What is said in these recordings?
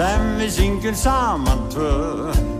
sem við syngjum saman tvö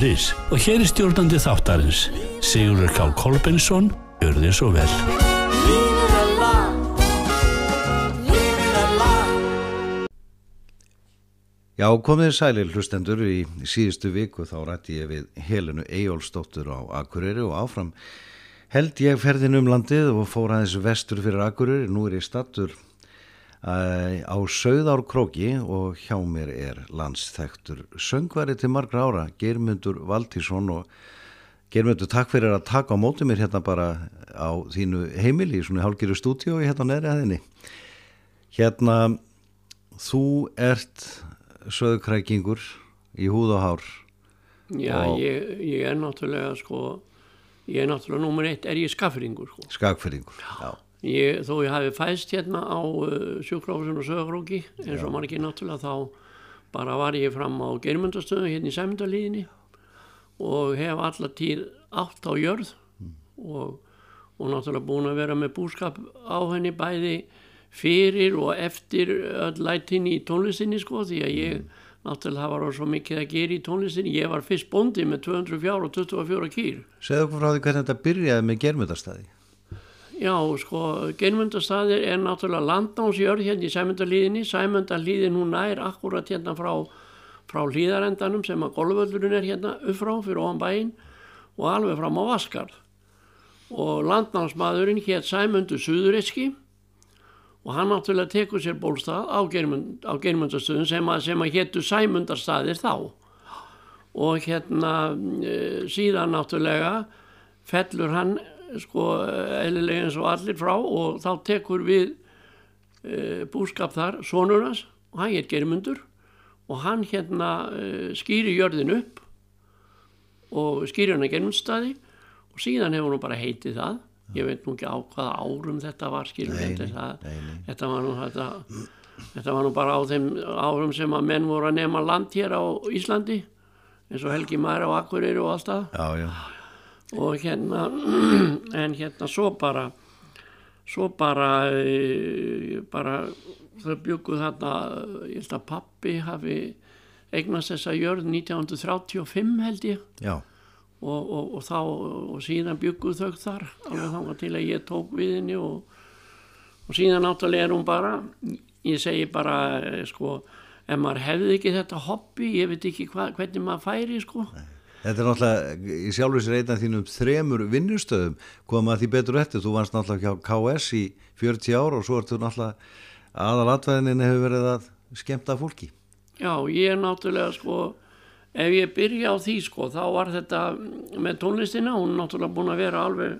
hótelbókunu.is og hér er stjórnandi þáttarins Sigurður K. Kolbensson Gjör þið svo vel. Já, komið sælir hlustendur. Í síðustu viku þá rætti ég við Helenu Eyjólfsdóttur á Akureyri og áfram held ég ferðin um landið og fór aðeins vestur fyrir Akureyri, nú er ég stattur á Sauðárkróki og hjá mér er landsþektur söngvari til margra ára, Geirmundur Valtísson og Geirmundur takk fyrir að taka á móti mér hérna bara á þínu heimili í svona hálgiru stúdíu hérna á neðri aðinni. Hérna, þú ert söðkrækingur í húð og hár Já, Og- ég, ég er náttúrulega sko, ég er náttúrulega nummer eitt, er ég skafringur sko. skagfyrringur já. Ég, þó ég hafi fæst hérna á uh, sjúkráfusinn og sögurróki eins og margir náttúrulega þá bara var ég fram á germundastöðu hérna í sæmundalíðinni og hef alla tíð átt á jörð og, og náttúrulega búin að vera með búskap á henni bæði fyrir og eftir öll lætin í tónlistinni sko því að ég náttúrulega var svo mikið að gera í tónlistinni. Ég var fyrst bóndi með 204 og 24 kýr segðu okkur frá því hvernig þetta byrjaði með germundastæði Já, sko, genmundastaðir er náttúrulega landnámsjörð hérna í Sæmundalíðinni. Sæmundalíðin hún nær akkurat hérna frá, frá hlýðarendanum sem að golfvöldurinn er hérna upp frá fyrir ofan bæinn og alveg fram á Vaskarð. Og landnámsmaðurinn hétt Sæmundur Suðureski og hann náttúrulega tekur sér bólstað á, Geirmund, á genmundastöðun sem að, að héttu Sæmundarstaðir þá. Og hérna e, síðan náttúrulega fellur hann sko eðlilega eins og allir frá og þá tekur við e, búskap þar sonurnas og hann heit Geirmundur og hann hérna e, skýri jörðin upp og skýri hann að Geirmundstaði og síðan hefur hann bara heitið það. Ég veit nú ekki á hvaða árum þetta var Nei, þetta, nei, það, nei, nei. þetta var nú þetta, þetta var nú bara á þeim árum sem að menn voru að nema land hér á Íslandi eins og Helgi Mæra og Akureyri og allt það. Já, já, og hérna en hérna svo bara svo bara e, bara þau bygguð þarna ég held að pappi hafi eignast þessa jörð 1935 held ég. Já, og, og, og þá og síðan bygguð þau þar alveg þangað til að ég tók við henni og, og síðan náttúrulega er hún bara ég segi bara eh, sko ef maður hefði ekki þetta hobby ég veit ekki hva, hvernig maður færi sko Þetta er náttúrulega í einn af þínum þremur vinnustöðum koma því betur eftir, þú varst náttúrulega hjá KS í 40 ár og svo ertu náttúrulega aðalatvæðinin hefur verið að skemmta fólki Já, ég er náttúrulega sko, ef ég byrja á því sko, þá var þetta með tónlistina, hún er náttúrulega búin að vera alveg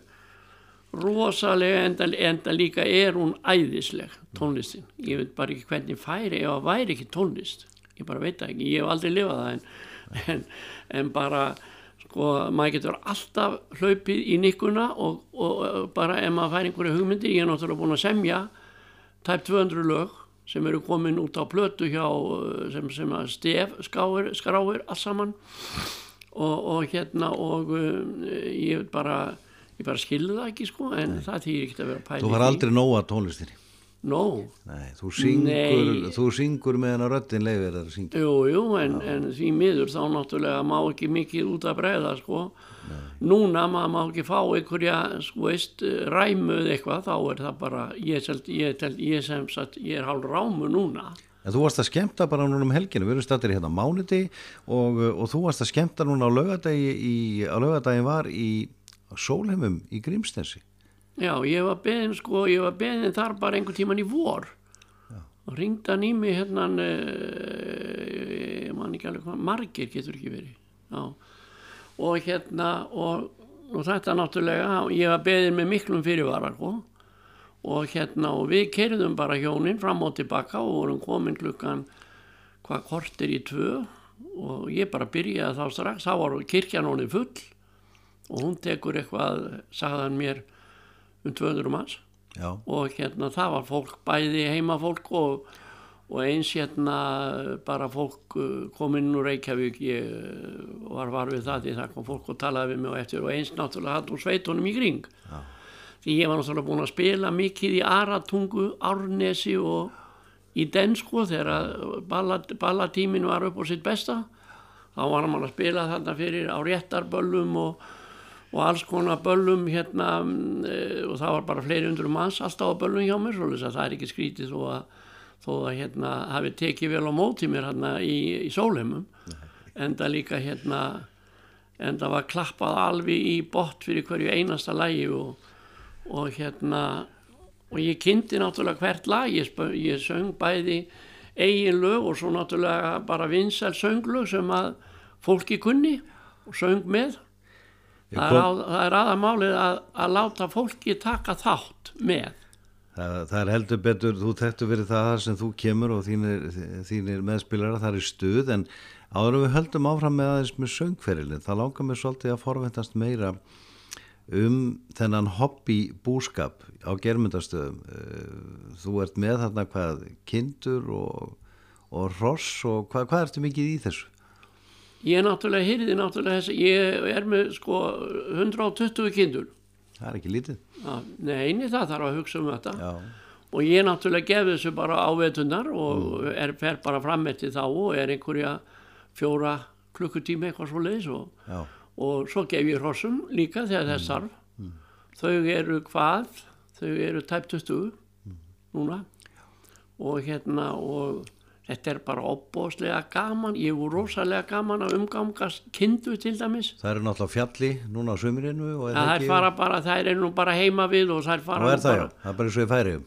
rosalega, enda, enda líka er hún æðisleg, tónlistin. Ég veit bara ekki hvernig færi ef það væri ekki tónlist. Ég bara veit ekki, ég hef aldrei lifað það en, en, en bara, sko, maður getur alltaf hlaupið í nikkuna og, og, bara ef maður fær einhverju hugmyndir, ég er náttúrulega búin að semja tæp 200 lög sem eru komin út á plötu hjá uh, sem, sem að stef skráir, skráir alls saman. Og, og hérna og um, ég bara ég bara skilði það ekki sko en það þýr ekki að vera pæli Þú var aldrei nóga tónlistinni Nó, Nei, þú syngur, Nei. þú syngur meðan að röddin leifir að syngja? Jú, jú, en, en því miður þá náttúrulega má ekki mikið út að bregða sko. Núna maður má ekki fá einhverja sko veist, ræmu eða eitthvað þá er það bara ég, tel, ég, tel, ég sem sagt, ég er hálf rámu núna. En þú varst að skemmta bara núna um helginu, við erum stættir hérna á mánuði og, og þú varst að skemmta núna á laugadagi, í, á laugadagi var í sólheimum í Grímstensi. Já, ég var beðin sko, ég var beðin þar bara einhvern tíman í vor. Og ringdi hann í mig hérna uh, ég man ekki alveg hvað margir getur ekki verið. Já. og hérna og, og þetta náttúrulega ég var beðin með miklum fyrirvara sko. og hérna og við kerðum bara hjónin fram og tilbaka og vorum komin klukkan hvað kortir í tvö. Og ég bara byrjaði þá strax, þá var kirkjan honum full. Og hún tekur eitthvað, sagðan mér um 200 manns. Já, og hérna það var fólk, bæði heimafólk og, og eins hérna bara fólk uh, kom inn úr Reykjavík, ég uh, var var við það því það kom fólk og talaði við mig og eftir. Og eins náttúrulega hatt úr sveitunum í kring. Já. því ég var náttúrulega búin að spila mikið í Aratungu, Árnesi og í den sko þegar ballatímin var upp á sitt besta. Þá var hann að spila þarna fyrir á réttarböllum og, og alls konar böllum hérna mm, eh, og það var bara fleiri undur manns alltaf á böllum hjá mér svo það er ekki skrítið þó að, þó að hérna hafi tekið vel á móti mér hérna í, í sólheimum. En það líka hérna en það var klappað alveg í bott fyrir hverju einasta lægi og, og hérna og ég kynnti náttúrulega hvert lag. Ég, ég söng bæði eigin lög og svo náttúrulega bara vinsæl sönglög sem að fólki kunni og söng með það er, á, það er aðamálið að, að láta fólki taka þátt með það, það er heldur betur, þú þekktu verið það sem þú kemur og þínir, þínir meðspilara, það er stuð en áður við höldum áfram með aðeins með söngferilin, það langar mér svolítið að forventast meira um þennan hobby búskap á germyndastöðum þú ert með þarna hvað kindur og, og ross og hvað, hvað ertu mikið í þessu? Ég náttúrulega hýrði náttúrulega þess ég er með sko 120 kindur. Það er ekki lítið. Já, neini það þarf að hugsa um þetta. Já, og ég náttúrulega gef þessu bara áveitunar og er, fer bara fram eftir þá og er einhverja fjóra klukkutími eitthvað svo leiðis og, og svo gef ég hrossum líka þegar þess þarf. Þau eru hvað? Þau eru tæp 20 núna. Og hérna og þetta er bara opbóðslega gaman. Ég voru rosalega gaman að umgangast kindu til dæmis. Það eru náttúrulega fjalli núna á sömurinu það er fara bara, það er nú bara heima við og það er fara nú er það bara, já, það er bara eins og í færiðum,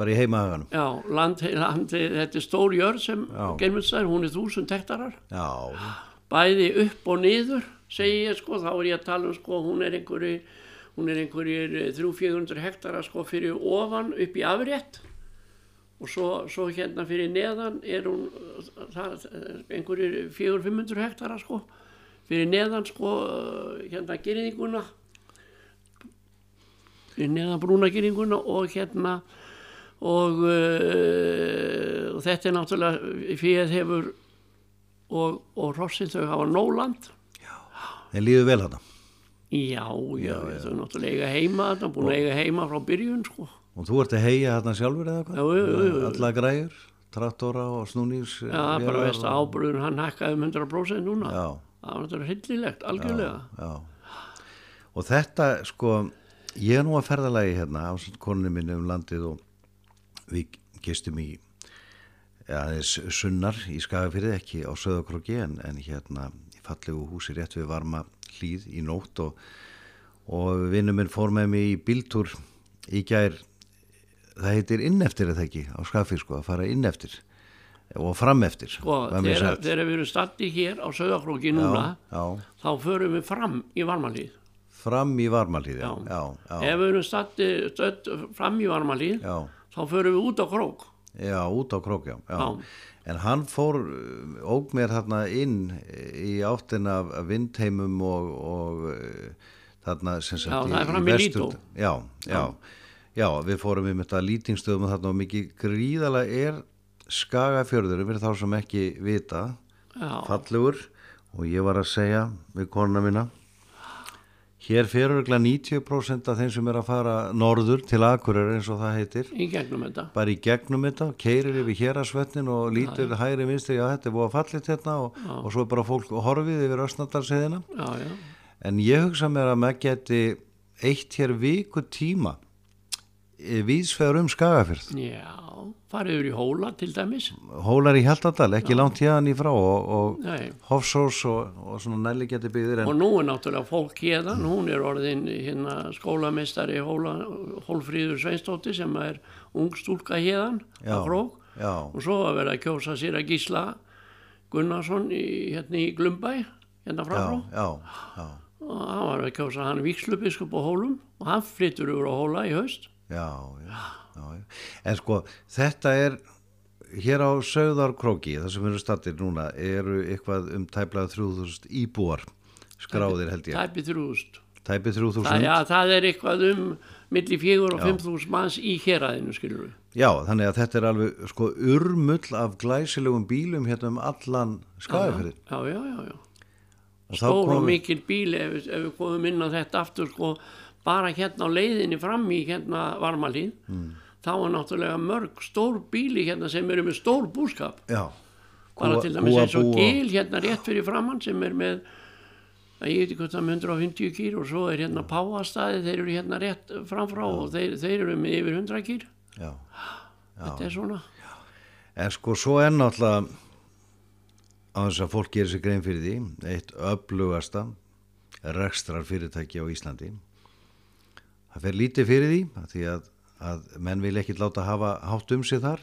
bara í heimahaganum. Já, land, land, þetta er stór jörð sem Já. germyndsæður, hún er þúsund hektarar, Já, bæði upp og niður, segi ég sko, þá er ég að tala um sko, hún er einhverju, hún er einhverjir 300-400 hektarar sko fyrir ofan upp í afrétt og svo, svo hérna fyrir neðan er hún það, einhverjir 400-500 hektarar sko, fyrir neðan sko, hérna gerinðinguna, fyrir neðan brúnagiringuna og hérna og, uh, og þetta er náttúrulega fyrir hefur og, og Rossin þau hafa nóland þeir líður vel hana. já, já, þau náttúrulega eiga heima þetta, búin að eiga heima frá byrjun sko. Og þú ert að heia þarna sjálfur eða hvað? Alla græjur, traktora og snúnís. já, bara veist að ábyrðun hann hækkaði um 100% núna Já, það var náttúrulega hillilegt, algjörlega já. Og þetta, sko, ég er nú að ferðalagi hérna á konunni minni um landið og við gistum í ja, aðeins sunnar í Skagafyrði, ekki á Söðakróki en, en hérna í fallegu húsi rétt við varma hlýð í nótt og, og vinnum minn fór með mig í bíltúr í gær það heitir inneftir eða ekki á Skagafyrð sko, að fara inneftir og frameftir sko, þegar, þegar við erum statti hér á Söðakróki núna já, þá förum við fram í varmalíð. Fram í varmalíð já, Já. ef við erum statti stödd fram í varmalíð þá förum við út á krók. Já, út á krók já, en hann fór óg mér þarna inn í áttina af vindheimum og, og uh, þarna sem sagt í- í vestur- já, já, já, við fórum í þetta lítingstöðum og þarna og mikið gríðalega er skagafjörður fyrir þá sem ekki vita já, fallegur. Og ég var að segja við konuna mína hér örgulega 90% af þeim sem er að fara norður til Akureyri eins og það heitir. Í gegnum þetta. Bara í gegnum þetta, keirir yfir hérasvetnin og lítur hægri vinstri, já þetta er búið að fallit hérna og, og svo er bara fólk horfið yfir östnaldalsheðina já, já, en ég hugsa mér að maður geti eitt hér viku tíma vísfeður um Skagafjörð. Já farið yfir í hóla til dæmis. Hólar í Hjaltadal, ekki langt hérðan í frá og, og. Hofsós og, og svona nælligeti byggðir og en nú er náttúrulega fólk hérðan hún er orðin hérna skólameistari hóla, Hólfríður Sveinstóttir sem er ung stúlka hérðan Já, á krók já. og svo að vera að kjósa sér að gísla Gunnarsson í, hérna í Glumbæ hérna frá já, frá já, já, og hann var að kjósa hann vikslubiskup á hólum og hann flyttur yfir á hóla í haust já, já, já, já. En sko, þetta er hér á Söðarkróki, það sem eru stattir núna, eru eitthvað um tæplega 3000 íbúar skráðir held ég. tæpi þrjúðust Tæpið 3000? það, já, það er eitthvað um milli fjögur og Já. 5.000 manns í héræðinu skilur við Já, þannig að þetta er alveg sko urmull af glæsilegum bílum hérna um allan skafafyrðin. já, já, já, já. Og þá stór og mikil bíl ef, ef við komum inn á þetta aftur sko, bara hérna á leiðinni fram í hérna varmalíð Mm. þá er náttúrulega mörg stór bíli hérna sem eru með stór búskap Já. bara Kúa- til dæmis eins og gil hérna rétt fyrir framann sem er með að ég veit ekki hvað það er með 150 kýr og svo er hérna páastæði þeir eru hérna rétt framfrá og þeir, þeir eru með yfir 100 kýr Já. þetta er svona En sko svo er náttúrulega á þess að fólk gerir sér grein fyrir því eitt öflugasta rekstrar fyrirtæki á Íslandi það fer lítið fyrir því af því að, að menn vil ekki láta hafa hátt um sig þar.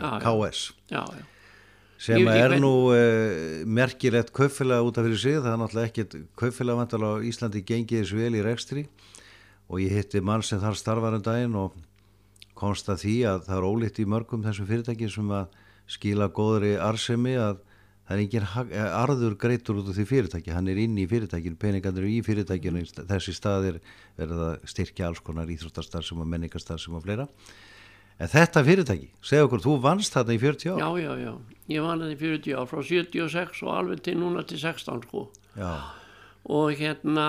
Já. KS já, já, sem ekki er hvern- nú uh, merkilegt kaufélag út af fyrir sig. Það er náttúrulega ekkit kaufélag vantalega á Íslandi gengið þess vel í rekstri. Og ég hitti mann sem þar starfar um daginn og komst að því að það er ólíkt í mörgum þessum fyrirtæki sem að skila góðri arsemi að það er engin hag- eh, arður greitur út af því fyrirtæki, hann er inn í fyrirtækinu, peningarnir eru í fyrirtækinu, þessi staðir verða styrkja alls konar íþróttarstar sem og menningarstar sem og fleira. En þetta fyrirtæki, segja okkur, þú vannst þarna í 40 ár? já, já, já. Ég var þetta í 40 ár, frá 76 og alveg til núna til 16 sko. Já, og hérna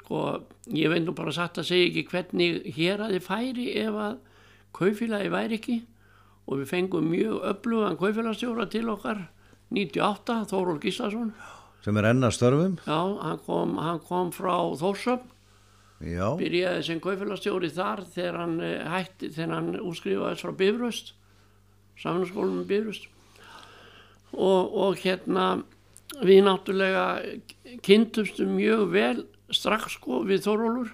sko, ég veit nú bara satt að segja ekki hvernig hér að þið færi ef að kaufélagi væri ekki og við fengum mjög öflugan kaufélagstjóra til okkar 98, Þóról Gíslason. Sem er enna störfum. já, hann kom, hann kom frá Þórsöfn Já, byrjaði sem kaufélagstjóri þar þegar hann eh, hætti, þegar hann útskrifaðist frá Bifröst samanskólum Bifröst. Og, og hérna við náttúrulega kynntumstum mjög vel strax sko við Þórólur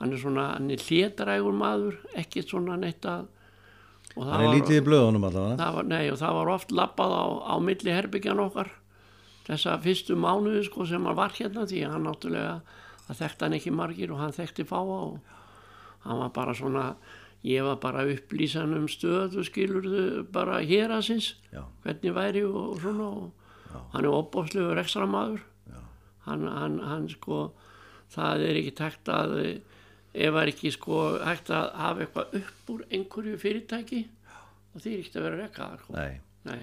hann er svona, hann er hlétarægur maður ekkert svona neitt að hann er lítið í blöðunum allavega. það nei, og það var oft lappað á, á milli herbyggjan okkar þessa fyrstu mánuði sko sem hann var hérna því hann náttúrulega það þekkti hann ekki margir og hann þekkti fáa og hann var bara svona ég var bara upplýsan um stöðu skilurðu bara hér að sinns Já. hvernig væri og, og svona og hann er opbóðslegur ekstra maður hann, hann, hann sko það er ekki tækt að ef það er ekki sko hægt að hafa eitthvað upp úr einhverju fyrirtæki og því er ekki að vera rekkaðar sko. Nei, Nei.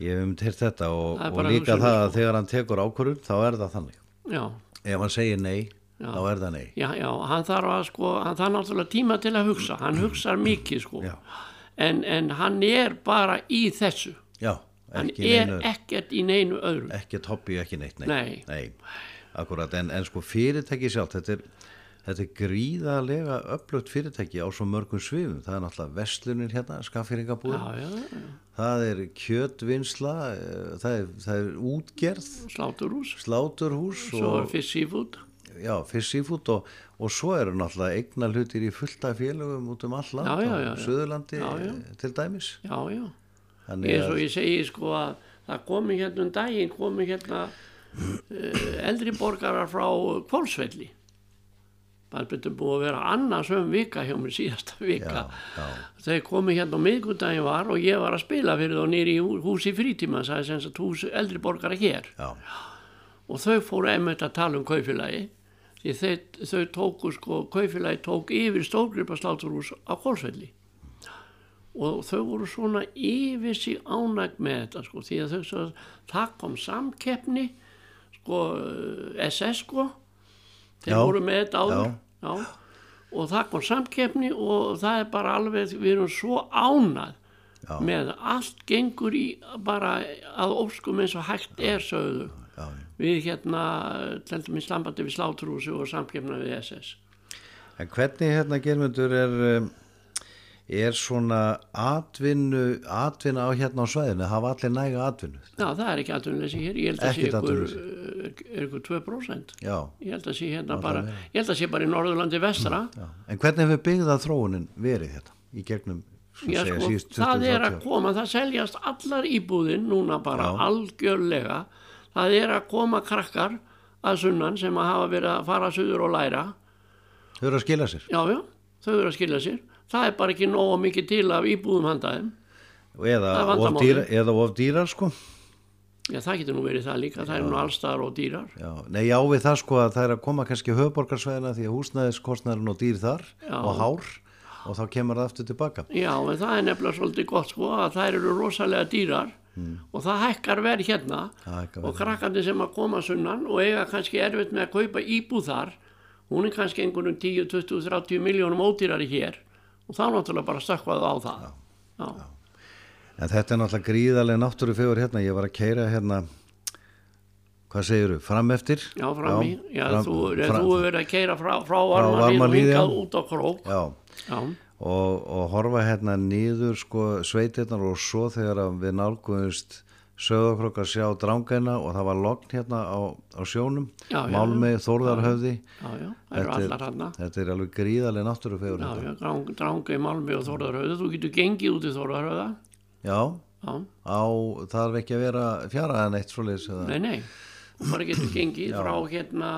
ég hef um til þetta og, er og líka það að sko. þegar hann tekur ákvörðun þá er það þannig. Já, Ef hann segir nei, Já. þá er það nei. já, já, hann þarf að sko, hann þarf náttúrulega tíma til að hugsa, hann hugsar mikið sko, en, en hann er bara í þessu, Já, hann ekki er neinu, ekkert í neinu öðru. ekkert hobby, ekki neitt, Nei. nei. akkurat, en, en sko fyrirtæki sjálf, þetta er, þetta er gríðarlega öflugt fyrirtæki á svo mörgum svifum. Það er náttúrulega vestlunir hérna, skaffýringabúður, það er kjötvinnsla, eh, það er, það er útgerð, sláturhús, sláturhús svo er og fyrst sífút, já, fisk sífút og, og svo eru náttúrulega eigna hlutir í fullta félögum út um all land Já, já, já. Suðurlandi eh, til dæmis. já, já. Þannig eins og að, ég segi sko að það komi hérna um daginn komi hérna uh, eldri borgarar frá Kvolsvelli það betur búið að vera annars um vika hjá mér síðasta vika. Já, já, þeir komi hérna á miðgundaginn var og ég var að spila fyrir þá nýri í hú- húsi frítíma það er sem sagt hús eldri borgara hér. Já, og þau fóru einmitt að tala um kaufélagi því þau, þau tóku sko kaufélagi tók yfir stórgripa sláturhús á Kvolsvelli og þau voru svona yfir sig ánægt með þetta sko því að þau svo það kom samkeppni sko SS sko. Þeir Já, voru með þetta áður. já. Já. og það kom samkeppni og það er bara alveg við erum svo ánægð Já. með allt gengur í bara að óskum eins og hægt er sögðu já, við hérna til dæmis sambandi við sláturhúsi og samkeppna við SS En hvernig hérna germundur er, um, er svona atvinnu, atvinna á hérna á svæðinu, hafa allir næga atvinnu? Já, það er ekki atvinnuleysi hér, ég held að sé ykkur, er ykkur 2%. Já, Ég held að sé hérna bara, ég held að sé bara í Norðurlandi vestra. já. En hvernig hefur byggða þróunin verið hérna í gegnum, Já, segja, sko, síðust það er 20-30 að koma, það seljast allar íbúðin núna bara algjörlega. Það er að koma krakkar að sunnan sem að hafa verið að fara suður og læra. Þau eru að skila sér. Já, já, þau eru að skilja sér. Það er bara ekki nóg mikið til af íbúðum handaðum eða Það of, dýra, eða of dýrar sko já það getur nú verið það líka það er nú allstaðar og dýrar já. Nei, já við það sko að það er að koma kannski höfuborgarsvæðina því að húsnæðiskostnæðurinn og dýr þar Já. og hár og þá kemur það aftur tilbaka já en það er nefnilega svolítið gott sko að þær eru rosalega dýrar og það hækkar verð hérna. Það og verð. krakkandi sem að koma sunnan og eiga kannski erfitt með að kaupa íbúð þar hún er kannski einhvernum 10, 20, 30 miljónum ódýrari hér og þá náttúrulega bara stökkvaðu á það. Já, En þetta er náttúrulega gríðarlega náttúrufegur hérna, ég var að keira hérna, hvað segiru, fram eftir? já fram í, já, fram- þú, fram- þú verið að keira frá, frá varmalíð og já. hingað út á krók. Já, já, og, og horfa hérna niður sko sveitirnar og svo þegar að við nálguðumst sögðokrok að sjá drángæna og það var logn hérna á, á sjónum, Málmei, Þórðarhöfði, það Þetta er- þetta er alveg gríðarlega náttúrufegur hérna. í Malmi og Þórðarhauða þú getur gengið út í Þórðarhauða Já, já, á, þarf ekki að vera fjara en eitt svoleiðis eða, nei, nei. Þú bara getur gengið frá hérna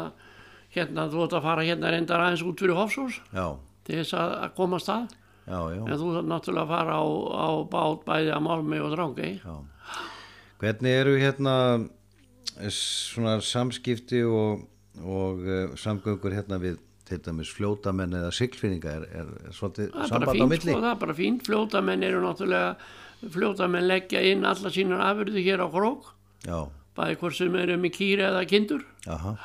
hérna þú ert að fara hérna reyndar aðeins út fyrir Hofsós já, til þess að, að komast að. Já, já, en þú þarf náttúrulega að fara á, á bát bæði að Malmi og já. Hvernig eru hérna svona samskipti og, og uh, samgöngur hérna við til dæmis fljótamenn eða siglfinninga er, er, er svolítið samband á milli? sko, það er bara fínt. Fljótamenn eru náttúrulega fljótamenn leggja inn alla sínar afurðu hér á krók Já, bæði hvort sem eru með kýri eða kindur. Aha,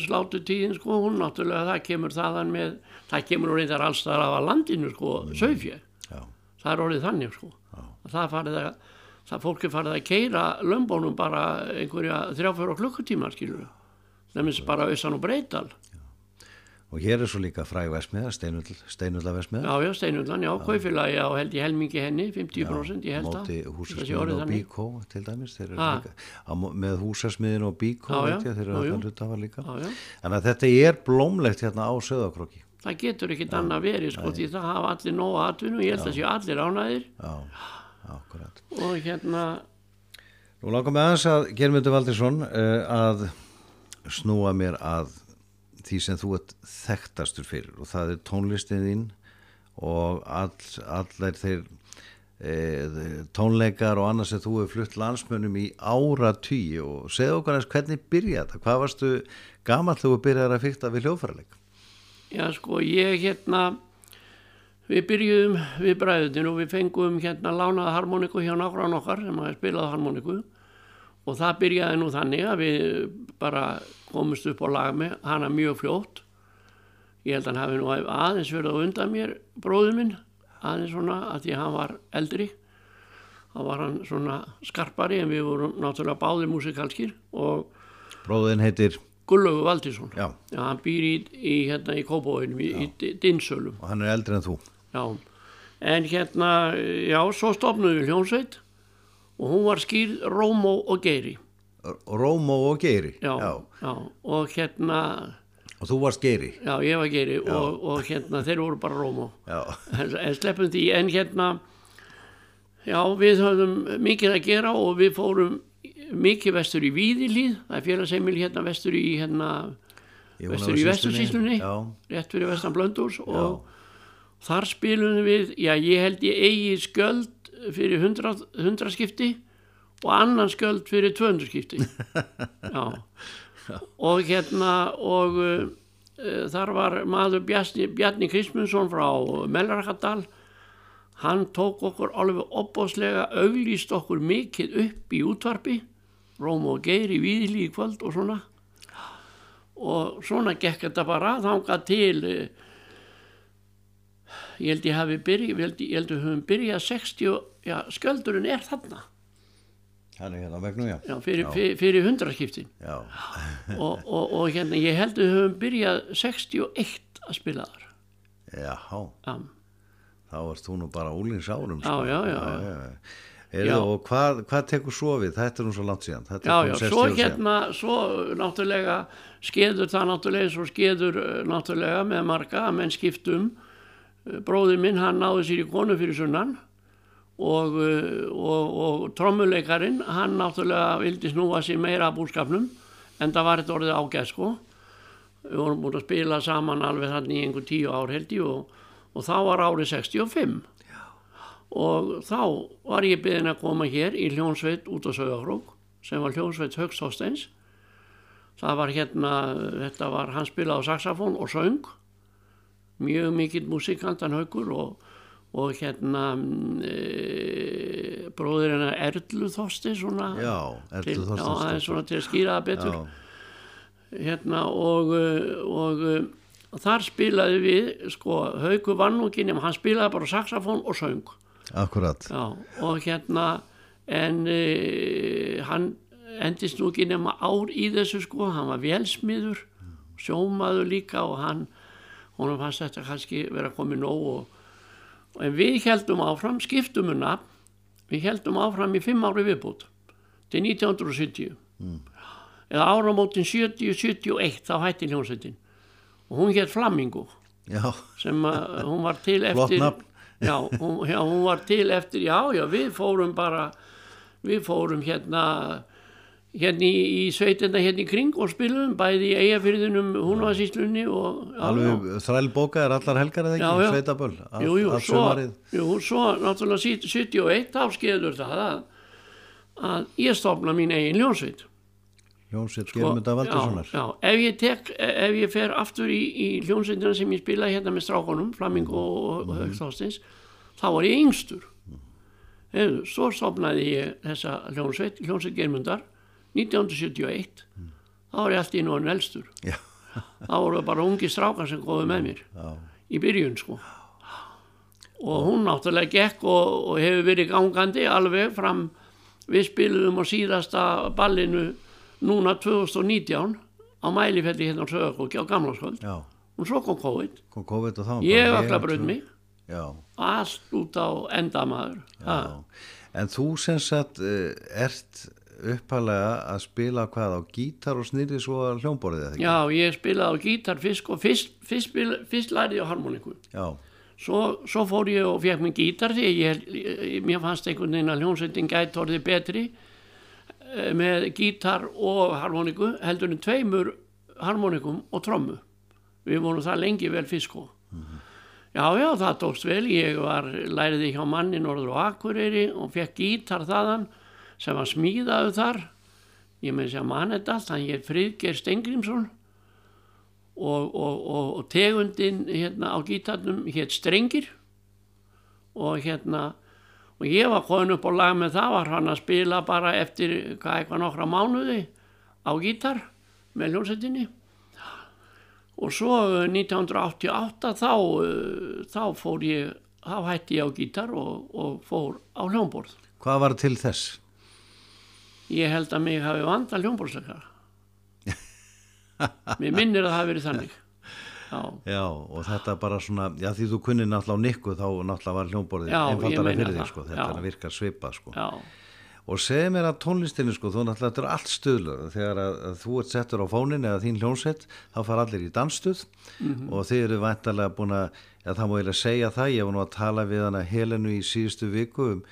slátu tíðin sko, hún náttúrulega það kemur þaðan með, það kemur úr reyndar alls þar af landinu sko, sögfjö já, það er orðið þannig sko. Að það farið að, það fólk er farið að keira lömbónum bara einhverja þrjáfjóra klukkutíma skilur nefnins bara austan og breytal og hér er svo líka fræg vesmiða, steinulla vesmiða já, já, Steinullan, já, kaufélagi á held ég helmingi henni, 50% ég held móti Það sé húsasmiðin og bíkó til dæmis líka, á, með húsasmiðin og bíkó Já, já, Já, já. þannig að þetta er blómlegt hérna á söðakrokki það getur ekkit annað verið sko, því það hafa allir nóga atvinnu ég held að séu allir ánæðir já, akkurat og hérna Nú langar mig aðeins að Germundur Valdirsson uh, að snúa mér að því sem þú ert þekktastur fyrir og það er tónlistin þín og all, allir þeir e, tónleikar og annars sem þú hefur flutt landsmönnum í ára tíu og segðu okkur eins hvernig byrja þetta, hvað varstu gamall þú byrjaði að fyrta við hljóðfæraleik? Já, sko, ég hérna, við byrjuðum við bræðutin og við fengum hérna lánaða harmoniku hjá nágrann okkar sem að spilaði harmoniku og það byrjaði nú þannig að við bara komumst upp á lag með hana mjög fljótt. Ég held að hann hafi nú aðeins verið á undan mér, bróður minn, aðeins svona að því hann var eldri. Þá var hann svona skarpari en við vorum náttúrulega báðir músikalskir og Bróðin heitir, Gullaugur Valdísson. já, Já, hann býr í, í, hérna, í Kópavóinum, í, í Dinsölum. og hann er eldri en þú. Já, en hérna, já, svo stopnum við hljónsveit og hún var skýrð Rómó og Geiri. Rómó og Geiri. Já, já, og hérna, Og þú varst Geiri. já, ég var Geiri og, og hérna, þeir voru bara Rómó. Já, En, en sleppum því, en hérna, já, við höfðum mikið að gera og við fórum mikið vestur í Víðilíð, það er félagseimil hérna vestur í hérna, vestur í vestursýslunni, já. rétt fyrir vestan Blöndús og þar spilum við, já ég held ég eigi skjöld fyrir 100, 100 skipti og annan skjöld fyrir 200 skipti já. Og hérna og uh, þar var maður Bjarni, Bjarni Kristmundsson frá Melrakadal hann tók okkur alveg opbóðslega auglýst okkur mikið upp í útvarpi Róm og Geir í Víðli í kvöld og svona. Og svona gekk þetta bara þangað til eh, ég held ég hafi byrjað ég held, ég held við höfum byrjað 60 já, skjöldurinn er þarna Hann er hérna á vegnum, já. já, fyrir, fyrir, fyrir hundraskiptin Já, og, og, og hérna ég held við höfum byrjað 61 að spila þar já, já, þá varst þú nú bara úlingsárum. Já, já, já, já. Heyrðu, Já. og hvað, hvað tekur svo við? Þetta er nú svo langt síðan. Já, já, 60 svo hérna svo náttúrulega skeður það náttúrulega og skeður eh, náttúrulega með marga menn skiptum bróður minn hann náði sér í konu fyrir sunnan og, eh, og, og trommuleikarin hann náttúrulega vildi snúa sér meira að búskapnum en það var þetta orðið ágæð sko. Við vorum búin að spila saman alveg þannig í einhver tíu ár held ég og, og þá var árið 65 Já. og þá var ég byggðin að koma hér í hljónsveit út á Sögafrók sem var hljónsveit Högst Þorsteins. Það var hérna þetta var hann spilað á saxofón og söng mjög mikill músikantan Haugur og, og hérna e, bróður hennar Erlu Þorsteins svona, Já, Erlu til, Þorsteins já, svona til að skýra það betur. Já, hérna og, uh, og, og þar spilaði við sko Hauku Vannungin hann spilaði bara saxofón og söng. Akkurat. Já, og hérna en uh, hann endist nú ekki nema ár í þessu sko hann var velsmiður sjómaður líka og hann honum fannst þetta kannski vera komið nóg og, en við heldum áfram skiptum um nafn við heldum áfram í fimm ári viðbútt til 1970 eða áramótin 70-71 þá hætti hljómsveitin. Og hún hétt Flamingo Já, sem að hún var til eftir já, hún, já, hún var til eftir já, já, við fórum bara við fórum hérna hérna í, í sveitina hérna í kring og spilum bæði í eigafyrðinum húnvarsíslunni alveg þrælbóka er allar helgar eða ekki, sveitaböll Jú, jú, svo, jú, svo náttúrulega sí- 71 þá skeður það að, að ég stofna mín eigin ljónsveit. Jónsveit Sko, Germunda Valdurssonar já, já, ef ég tek, ef ég fer aftur í, í hljónsveitina sem ég spilaði hérna með strákonum, Flamingo og, og Högþástins, þá var ég yngstur. Hefðu, svo stofnaði ég þessa hljónsveit, hljónsveit Germundar, 1971, þá var ég allt í núan elstur. Já, Þá voru bara ungi strákar sem góðu með mér, já, í byrjun sko. Og hún náttúrulega gekk og, og hefur verið gangandi alveg fram, við spiluðum á síðasta ballinu núna 2019 á mælifelli hérna á Söðarkóki á Gamlarskvöld og svo kom COVID. Kom COVID og ég vel, brönd mig. Allt út á endamaður. En þú sem sagt uh, ert uppalega að spila hvað á gítar og snýri svo að hljómborðið eða ekki? já ég spilaði á gítar fyrst og fyrst, fyrst, spila, fyrst lærið á harmoniku Já, svo, svo fór ég og fekk mér gítar því ég, ég, mér fannst einhvern veginn að hljómsveitin gæti orðið betri eh, með gítar og harmoniku heldur en tveimur harmonikum og trommu. Við vorum það lengi vel fyrst sko já já það tókst vel. Ég var læriði hjá manni norður og Akureyri og fekk gítar þaðan sem var smíðaðu þar. Ég með þess að mann þetta allt hann hér Friðgeir Stengrimsson og, og, og, og tegundin hérna á gítarnum hétt Strengir. Og hérna og ég var komin upp á lag með það var hann að spila bara eftir hvað eitthvað nokkra mánuði á gítar með hljómsveitinni. Og svo eh, 1988 þá, eh, þá fór ég þá hætti ég á gítar og, og fór á hljómborð. Hvað var til þess? Ég held að mig hafi vanda hljómborðsleikara mér minnir að það hafi verið þannig. Já, Já, og þetta bara svona, já því þú kunnir náttúrulega á nikku þá náttúrulega var ég einfaldara meina fyrir þig sko, þetta já. er að virka svipa sko. já, Og segð mér að tónlistinni sko, þú náttúrulega þetta er allt stuðlur, þegar að, að þú ert settur á fónin eða þín hljónsett, þá far allir í dansstuð. Mhm. og þið eru væntalega búin að, já það má eiginlega segja það, ég var nú að tala við hana Helenu í síðustu viku um,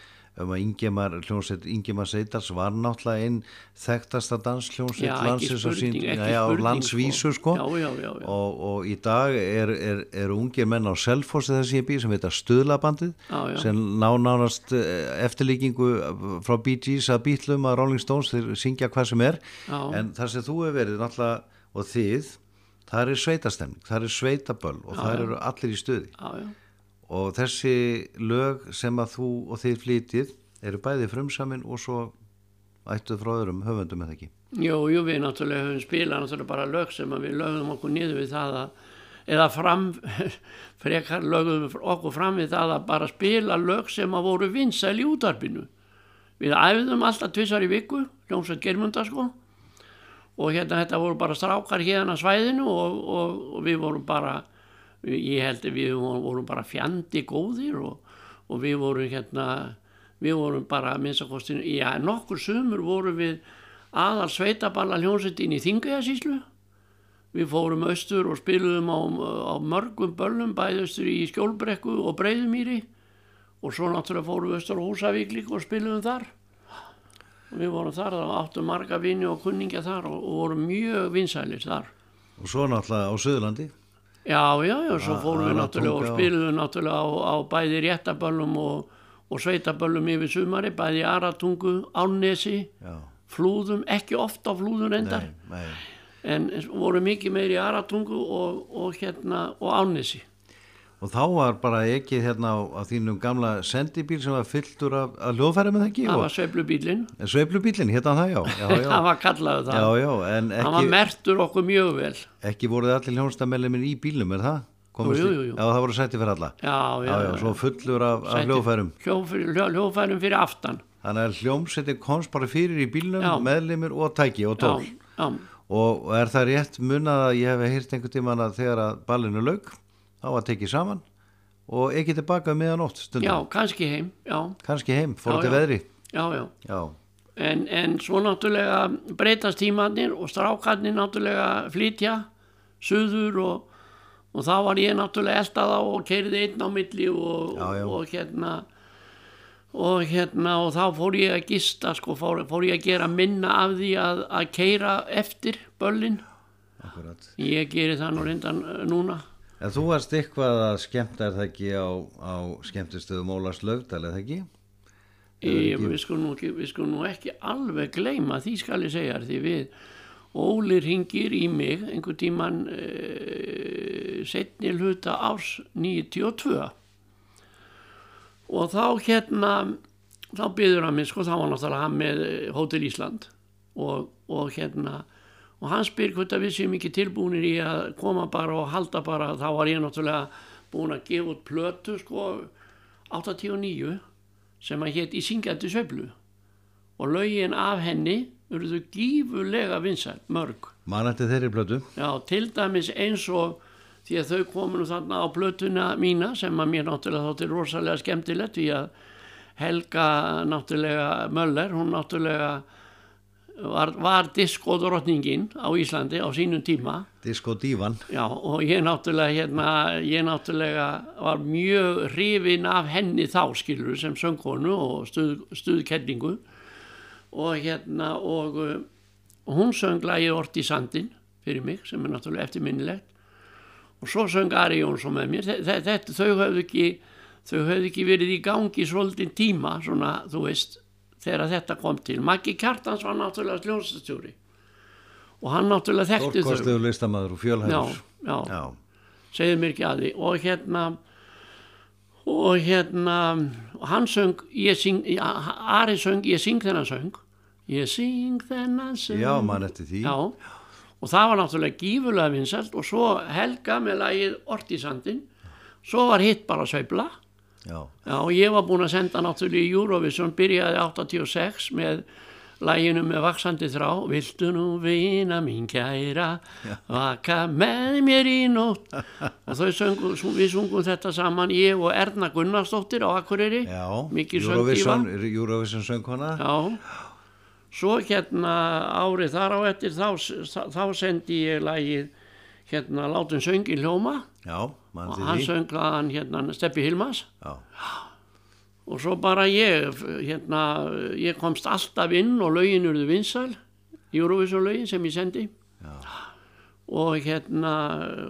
um að Ingemar hljónsett, Ingemar Seidars var náttúrulega einn þekktasta ekki landsins sín, já, já, landsvísu sko. Já, já. Og, og í dag er, er, er ungir menn á Selfossi þessi ég býr sem heita Stuðlabandið Já, já. sem ná nánast eh, eftirlíkingu frá Bee Gees að Beatlum að Rolling Stones þeir syngja hvað sem er en það sem þú hefur verið náttúrulega og þið, það er sveitastemning það er sveitaböll og það eru allir í stuði já, já. Og þessi lög sem að þú og þið flytið eru bæði frumsamin og svo ættuð frá öðrum höfundum eða ekki Jú, jú, við náttúrulega höfum spilað náttúrulega bara lög sem við lögum okkur niður við það að eða fram, frekar lögum okkur fram við það að bara spila lög sem að voru vinsæl í útarpinu. Við æfðum alltaf tvissar í viku, hljómsveit Germunda sko og hérna þetta voru bara strákar hérna svæðinu og, og, og við vorum bara, ég held að við vorum, bara fjandi góðir og, og við vorum hérna, við vorum bara minnst að kostinu, já nokkur sumur vorum við aðal sveitaballa hljómsveitin í Þingæðasíslu við fórum austur og spiluðum á, á mörgum böllum bæði austur í Skjólbrekku og Breiðumýri. Og svo náttúrulega fórum við austur á Húsavík líka og spiluðum þar. Og við vorum þar og áttum marga vini og kunningja þar og, og vorum mjög vinsælir þar. Og svo náttúrulega á Suðurlandi Já, já, já, svo A- fórum við náttúrulega og spiluðum náttúrulega á, á bæði réttaböllum og, og sveitaböllum yfir sumari, bæði Aratungu, Ánesi, Já, Flúðum, ekki oft á Flúðum reyndar, nei, nei. en voru mikið meiri í Aratungu og, og hérna og Ánesi. Og þá var bara ekki hérna á, á þínum gamla sendibíl sem var fylltur af, af hljóðfæri með það ekki Það var sveiflubílinn, sveiflubílinn, hérna það já, já, já, það var kallaðu það. já, en Hann var ekki, mertur okkur mjög vel. ekki voruð allir hljónstamelimir í bílum, er það? Komust Jú, í- jú, jú. Já, það voru sætti fyrir alla. Já, já, svo fullur af, af hljóðfærum. Hljóðfærum, hljó, hljóðfærum fyrir aftan. Þannig að hljómsveitin komst bara fyrir í bílnum, Já. meðlimir og tæki og tól. já, Og, er það rétt munað að ég hef heyrt einhvern tíman að þegar að ballinu lauk, þá var tekið saman og ekki tilbaka um miðanótt stundum. já, kannski heim, já, Kannski heim, fór til veðri. já, já. Já, En, en svo náttúrulega breytast tímanir og strákarnir náttúrulega flytja suður og, og þá var ég náttúrulega elda þá og keiriði einn á milli og, Já, já. og hérna og hérna og þá fór ég að gista sko, fór, fór ég að gera minna af því að, að keira eftir böllin akkurat. ég geri það nú reyndan uh, núna En þú varst eitthvað að skemmta er það ekki á, á skemmtistöðum Ólars Löfdal, er það ekki? Ég, við, skulum nú skulum nú ekki alveg gleyma því skal ég segja því við Óli ringir í mig einhver tíman e, setni hluta árs 92 og þá hérna þá byður hann mig sko þá var náttúrulega hann með eh, Hótel Ísland og, og hérna og hann spyr hvort að við séum ekki tilbúinir í að koma bara og halda bara. Þá var ég náttúrulega búin að gefa út plötu sko 89 sem að hétt í syngjandi sveiflu. Og lögin af henni urðu gífurlega vinsæl, mörg. Man eftir þeirri blötu. Já, til dæmis eins og því að þau komu nú þarna á plötuna mína sem að mér náttúrulega þóttir rosalega skemmtilegt því að Helga náttúrulega Möller, hún náttúrulega var, var diskóðurotningin á Íslandi á sínum tíma? Disco Dívan. Já, og ég náttúrulega hérna, ég náttúrulega var mjög hrifin af henni þá skilur sem söngkonu og stuð, stuðkellingu og hérna og, uh, hún söng lagið Ort í sandin fyrir mig sem er náttúrulega eftirminnilegt. Og svo söng Ari Jónsson með mér. Þetta, þetta, þau höfðu ekki þau höfðu ekki verið í gangi svolítinn tíma svona, þú veist, þegar þetta kom til. Maggi Kjartans var náttúrulega sljónstastjóri og hann náttúrulega þekkti þau. Stórkostlegur listamaður og já, fjölhæfur. já, Já. segðu mér ekki að því. Og hérna og hérna hann söng ég syng, Ari söng, ég syng þennan söng. Ég syng þennan söng. Já, man eftir því. já, og það var náttúrulega gífurlega vinsælt. Og svo Helga með lagið Ortisandin svo var hitt bara sveifla Já. Já, og ég var búinn að senda náttúrulega í Eurovision, byrjaði 86 með læginu með vaksandi þrá, viltu nú vina mín kæra, vaka með mér í nótt og þau söngu, við sungum þetta saman, ég og Erna Gunnarsdóttir á Akureyri, Já. mikið Eurovision. Eurovision söngkona. Já, svo hérna árið þar á eftir þá, þá sendi ég lægið hérna Látum söngin hljóma. Já, og hann sönglaðan hérna Steppi Hilmas Já. og svo bara ég hérna, ég komst alltaf inn og lögin urðu vinsæl Eurovision lögin sem ég sendi. Já. og hérna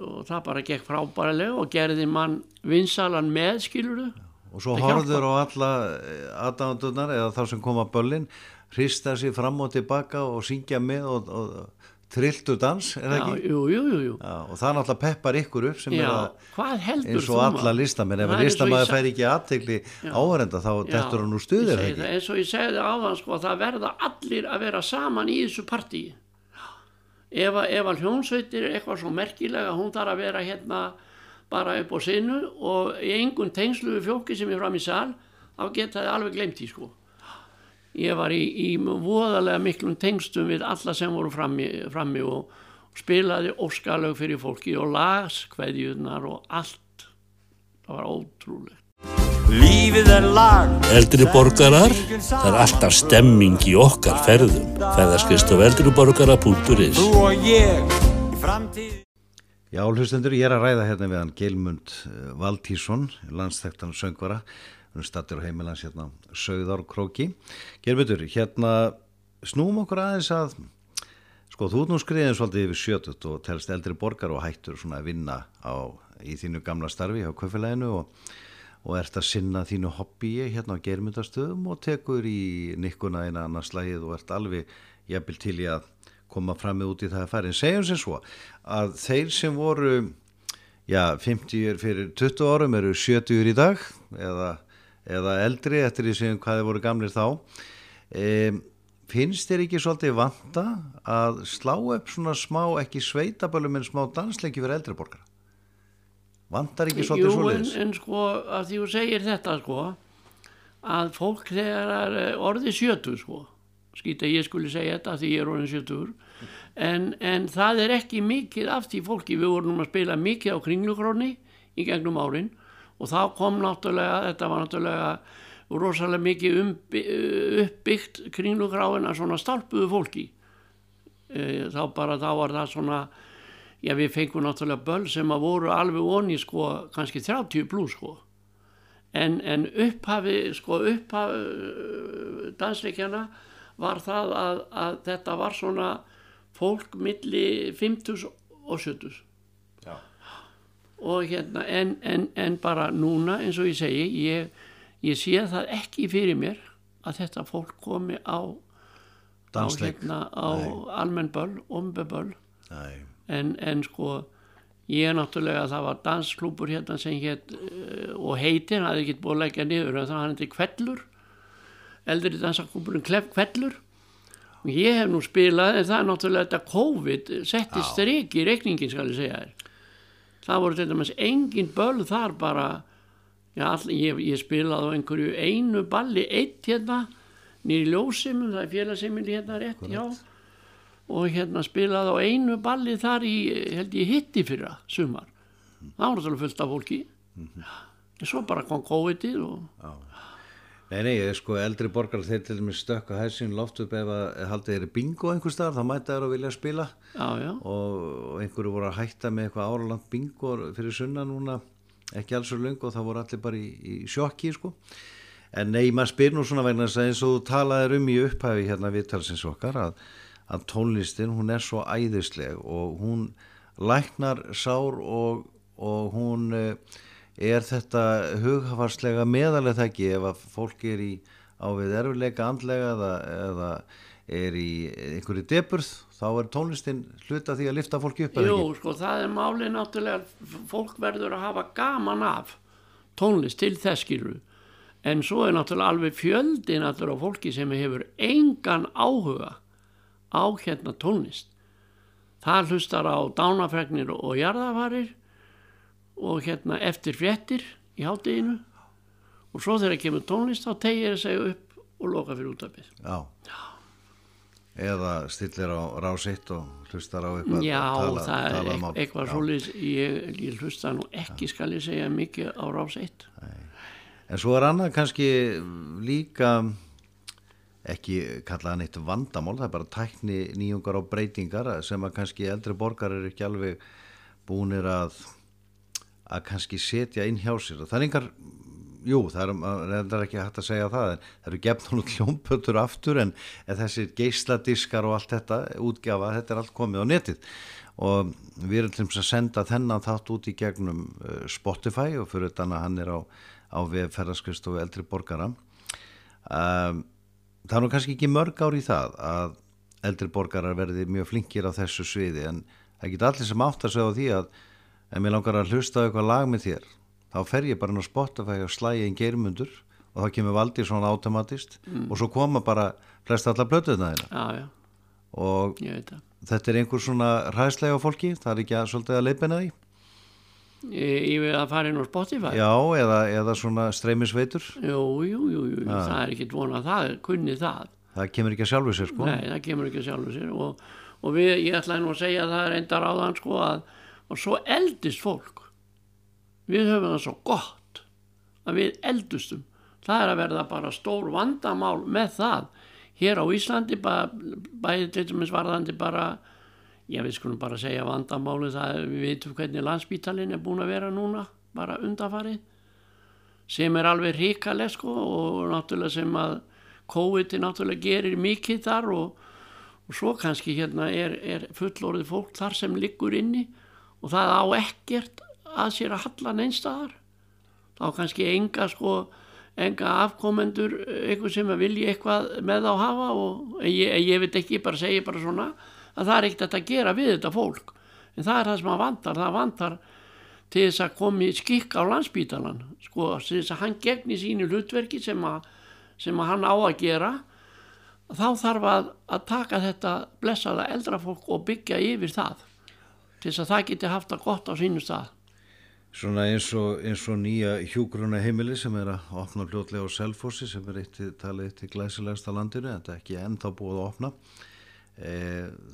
og það bara gekk frábærilega og gerði mann vinsælan með skiluru Og svo horfður á alla aðdándunar eða þá sem koma böllin, hrista sér fram og tilbaka og syngja með og, og trilltu dans, er það ekki? jú, jú, jú, jú. Já, og það náttúrulega peppar ykkur upp sem Já, er að heldur eins og alla listamenn, ef Það sa- fær ekki aðtegli áhverenda þá dettur hann úr stuðir það ekki? það, eins og ég segði áðan sko, það verða allir að vera saman í þessu partíi ef, ef að hljónsveitir er eitthvað svo merkilega hún þarf að vera hérna bara upp á sinu og í engun tengslu við fjóki sem er fram í sal þá geta þið alveg glemt því sko ég var í, í voðalega miklum tengstum við alla sem voru frammi, frammi og, spilaði óskalög fyrir fólki og las kveðjunar og allt. Það var ótrúlegt. Lífið er lag. Eldri borgarar, það er alltaf stemming í okkar ferðum. Ferðarskist á eldriborgara.is Þú og ég í framtíð. Já, hlustendur, ég er að ræða hérna við hann Geilmund eh, Valtísson, landsþektan söngvara, hann stattur á heimilans hérna Sögðárkróki. Geilmundur, hérna snúum okkur aðeins að Sko, þú nú skriðin svolítið yfir sjötut og telst eldri borgar og hættur svona að vinna á, í þínu gamla starfi á köfileginu og, og ert að sinna þínu hobbyi hérna á germyndastöðum og tekur í nikkuna eina annars slægið og ert alveg jafnvel til í að koma fram með út í það að fara. En segjum sem svo að þeir sem voru, já, 50 fyrir 20 árum eru 70 í dag eða, eða eldri eftir því sem hvað þeir voru gamlir þá. Um, finnst þér ekki svolítið vanta að slá upp svona smá, ekki sveitabölum en smá dansleiki fyrir eldri borgara? Vantar ekki svolítið Jú, en, svolítið? en sko, að því þú segir þetta, sko, að fólk þegar er eh, orðið sjötur, sko, skýta ég skuli segja þetta því ég er orðin sjötur, en, en það er ekki mikið af því fólki, við vorum að spila mikið á kringlugróni í gegnum árin og þá kom náttúrulega, þetta var náttúrulega rosalega mikið uppbyggt kringlugráina svona stálpuðu fólki. E, þá bara, þá var það svona, já við fengum náttúrulega böll sem að voru alveg onni sko kannski 30 pluss sko en, en upphafi sko upphafi dansleikjana var það að, að þetta var svona fólk milli 50 og 70 Já. Og hérna en, en, en bara núna eins og ég segi ég, ég sé það ekki fyrir mér að þetta fólk komi á Dansleik? á, hérna, á almenn böll, ombeböll en, en sko ég er náttúrulega það var dansklúpur hérna sem hétt uh, og heitir, hann hefði ekki búið að leggja niður en það hann hefði kvellur eldri dansklúpurinn kvellur og ég hef nú spilað en það er náttúrulega þetta COVID setti strik í reikningin skal ég segja þér það voru þetta með engin böl þar bara já, all, ég, ég spilaði á einhverju einu balli eitt hérna nýri ljósimum, það er félagsheimili hérna rétt, já. Og hérna spilaði á einu balli þar í, held ég, hitti fyrra sumar, það var náttúrulega fullt af fólki. En svo bara kom COVID-ið og Nei, nei, ég er sko eldri borgar þeir til dæmis stökka hæsin loft upp ef að haldið er bingo einhver staðar, þá mæta þær að vilja spila já, já, og, og einhverju voru að hætta með eitthvað áraland bingo fyrir sunna núna ekki alls svo lung og það voru allir bara í, í sjokki sko. En nei, maður spyr nú svona vegna eins og þú talaðir um í upphæfi hérna viðtalsins okkar að, að tónlistin hún er svo æðisleg og hún læknar sár og, og hún eh, er þetta hughafarslega meðalega það ekki ef að fólk er í á við erfileika andlega eða, eða er í einhverju deburð þá er tónlistin hluta því að lifta fólki upp jú, sko, það er málið náttúrulega fólk verður að hafa gaman af tónlist til þess skilur en svo er náttúrulega alveg fjöldi náttúrulega fólki sem hefur engan áhuga á hérna tónlist. Það hlustar á dánafregnir og jarðafarir og hérna eftir fréttir í hátteginu og svo þegar kemur tónlist þá tegir það segja upp og loka fyrir útabið Já. Eða stillir á rásitt og hlustar á eitthvað Já, tala, það er eit- mál. eitthvað Já. svolítið, ég, ég hlusta nú ekki skal ég segja mikið á rás 1. En svo er annað kannski líka ekki kallaða neitt vandamál, það er bara tækni nýjungar og breytingar sem að kannski eldri borgar er ekki alveg búnir að að kannski setja inn hjá sér og það er engar, jú, það er, er ekki hægt að segja það, en það eru gefn út hljómpötur aftur en, þessir geisladiskar og allt þetta útgjafa, þetta er allt komið á netið. Og við erum til að senda þennan þátt út í gegnum uh, Spotify og fyrir þannig að hann er á, á ferðarskristofu eldri borgara. Um, það er nú kannski ekki mörg ár í það að eldri borgarar verði mjög flinkir á þessu sviði en það geta allir sem átt að segja á því að ef mér langar að hlusta á eitthvað lag með þér. Þá fer ég bara inn á Spotify og slæði einn geirmundur og þá kemur valdi svona automatist og svo koma bara flest allar blötuðna þeirra Já, já, og þetta er einhver svona ræðslega fólki, það er ekki að svolítið að leipina því? Vil að fara inn á Spotify. já, eða, eða svona streymisveitur? Jú, jú, jú, jú, það er ekkit vona það, kunni það. það kemur ekki að sjálfu sér sko. Nei, það kemur ekki að sjálfu sér og, og við, ég ætlaði nú að segja það er enda ráðan sko að og svo eldist fólk. Við höfum það svo gott að við eldustum. Það er að verða bara stór vandamál með það. Hér á Íslandi bara, bæði til dæmis varðandi bara Já, við skulum bara segja vandamáli það, við veitum hvernig landsbítalinn er búin að vera núna, bara undafarið, sem er alveg ríkaleg sko og náttúrulega sem að COVID náttúrulega gerir mikið þar og, og svo kannski hérna er, er fullorðið fólk þar sem liggur inni og það á ekkert að sér að halla neinstaðar þá kannski enga sko enga afkomendur eitthvað sem að vilja eitthvað með þá hafa og ég, ég veit ekki, ég bara segi bara svona að það er ekkert að gera við þetta fólk. En það er það sem að vantar, það vantar til þess að komi skikk á landsbítalan sko, til þess að hann gegni sínu hlutverki sem að, sem að hann á að gera. Þá þarf að, að taka þetta blessaða eldra fólk og byggja yfir það til þess að það geti haft það gott á sínu stað Svona eins og, eins og nýja hjúgruna heimili sem er að opna fljótlega á Selfossi sem er eitt talið eitt í glæsilegsta landinu, þetta er ekki ennþá búið að opna. E,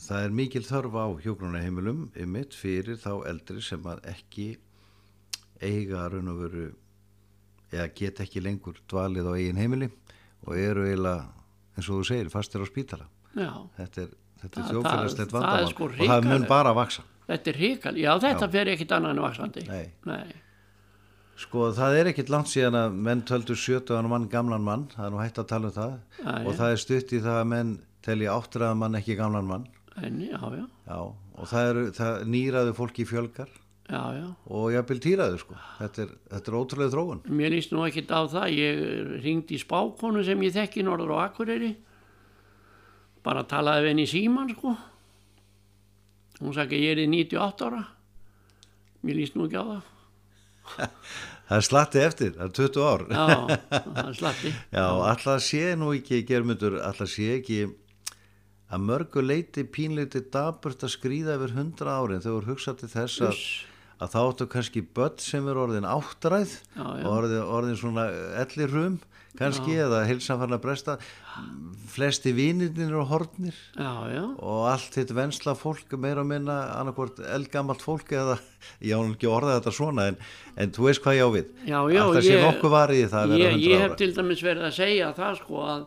það er mikil þörf á hjúgruna heimilum ymitt fyrir þá eldri sem að ekki eiga raun og veru eða get ekki lengur dvalið á eigin heimili og eru eiginlega eins og þú segir fastir á spítala. Já. Þetta er, þetta er er vandamál sko og það mun bara að vaksa. Þetta er hrikal, já þetta Já. fer ekkit annað en vaksandi. Nei. Nei. Sko það er ekkit langt síðan að menn töldu 70 mann gamlan mann, það er nú hægt að tala um það Já, og það er stutt í það að menn telji áttræða mann ekki gamlan mann En, já, já, já, og það eru það nýraðu fólki fjölgar já, já. og jafnvel týraðu sko, þetta er, þetta er ótrúlega þróun. Mér líst nú ekkit á það, ég ringdi í spákonu sem ég þekki norður á Akureyri, bara talaði við henni í síman sko. Hún sagði ég er í 98 ára, mér líst nú ekki á það. Það er slatti eftir, það er 20 ár. Já, það er slatti. Já, alltaf sé nú ekki, germundur, alltaf sé ekki að mörgu leiti pínleiti daburt að skrýða yfir 100 árin þegar þú hugsa til þess að, að þá áttu kannski börn sem er orðin áttræð Já, já. og orðin, orðin svona ellir kannski eða hilsan farin að bresta. Flesti vinirnir og hornir Já, já, og allt þitt vensla fólk meira og minna annarkvort eldgamalt fólk eða ég án ekki að orða þetta svona en, en þú veist hvað ég á við. Já, já. alltaf sé ég- nokkuð varið í það að ég, 100 ég hef til dæmis verið að segja það sko að,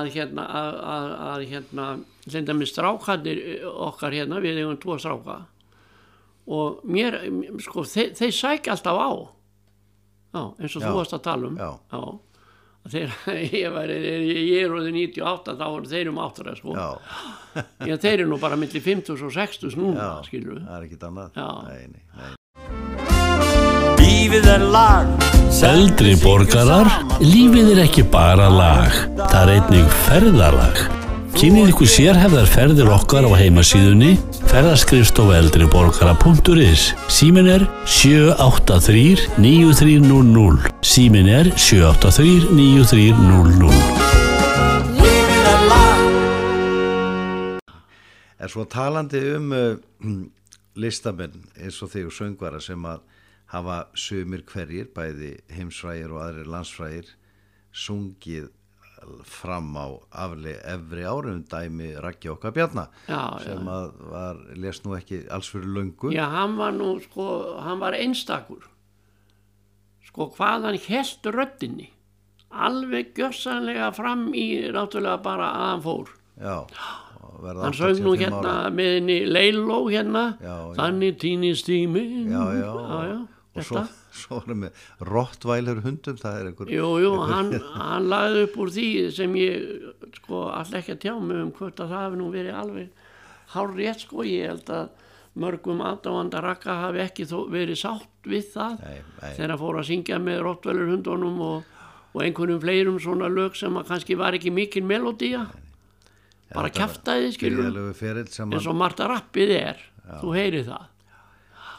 að hérna, að, að, að hérna, til dæmis strákandir okkar hérna, við eigum tvo stráka. Og mér, sko, þeir, þeir sækja alltaf á, já, eins og Já, þú varst að tala um, já. Þeir, ég, væri, ég er orðið 98 þá voru þeir um áttur sko. Já, Já, þeir eru nú bara millir 50 og 60 núna, já, skilur við það er ekkit annað nei, nei, nei. Lífið er lag Eldri borgarar, lífið er ekki bara lag, það er einnig ferðalag. Kynnið ykkur sérhefðar ferðir okkar á heimasíðunni ferðaskrifstofa eldriborgara.is Símin er 783 9300 Símin er 783 9300 Lífið er lag Er svo talandi um uh, listamenn eins og og söngvara sem að hafa sumir hverjir, bæði heimsfrægir og aðrir landsfrægir, sungið fram á afli efri árum dæmi Raggi okkar Bjarnar Já, sem að var, les nú ekki alls fyrir löngu Já, hann var nú, sko, hann var einstakur. Sko, hvað hann held röddinni. Alveg gjössanlega fram í, náttúrulega bara að hann fór. Já, Hann sög nú 85 hérna ára. með henni Leiló hérna. Já, já. Þannig týnist tíminn. Já, já, já, já og svo, svo erum við rottvælir hundum, það er einhver Jú, jú, hann, hann lagði upp úr því sem ég, sko, alltaf ekki að tjá mig um hvort að það hafi nú verið alveg hár rétt, sko, ég held að mörgum aðdáanda rakka hafi ekki þó verið sátt við það Nei, nei. þegar hann fór að syngja með rottvelur hundunum og, og einhvernum fleirum svona lög sem að kannski var ekki mikil melodía bara kjaftaði, skilur eins og Marta Rappið er. Þú heyri það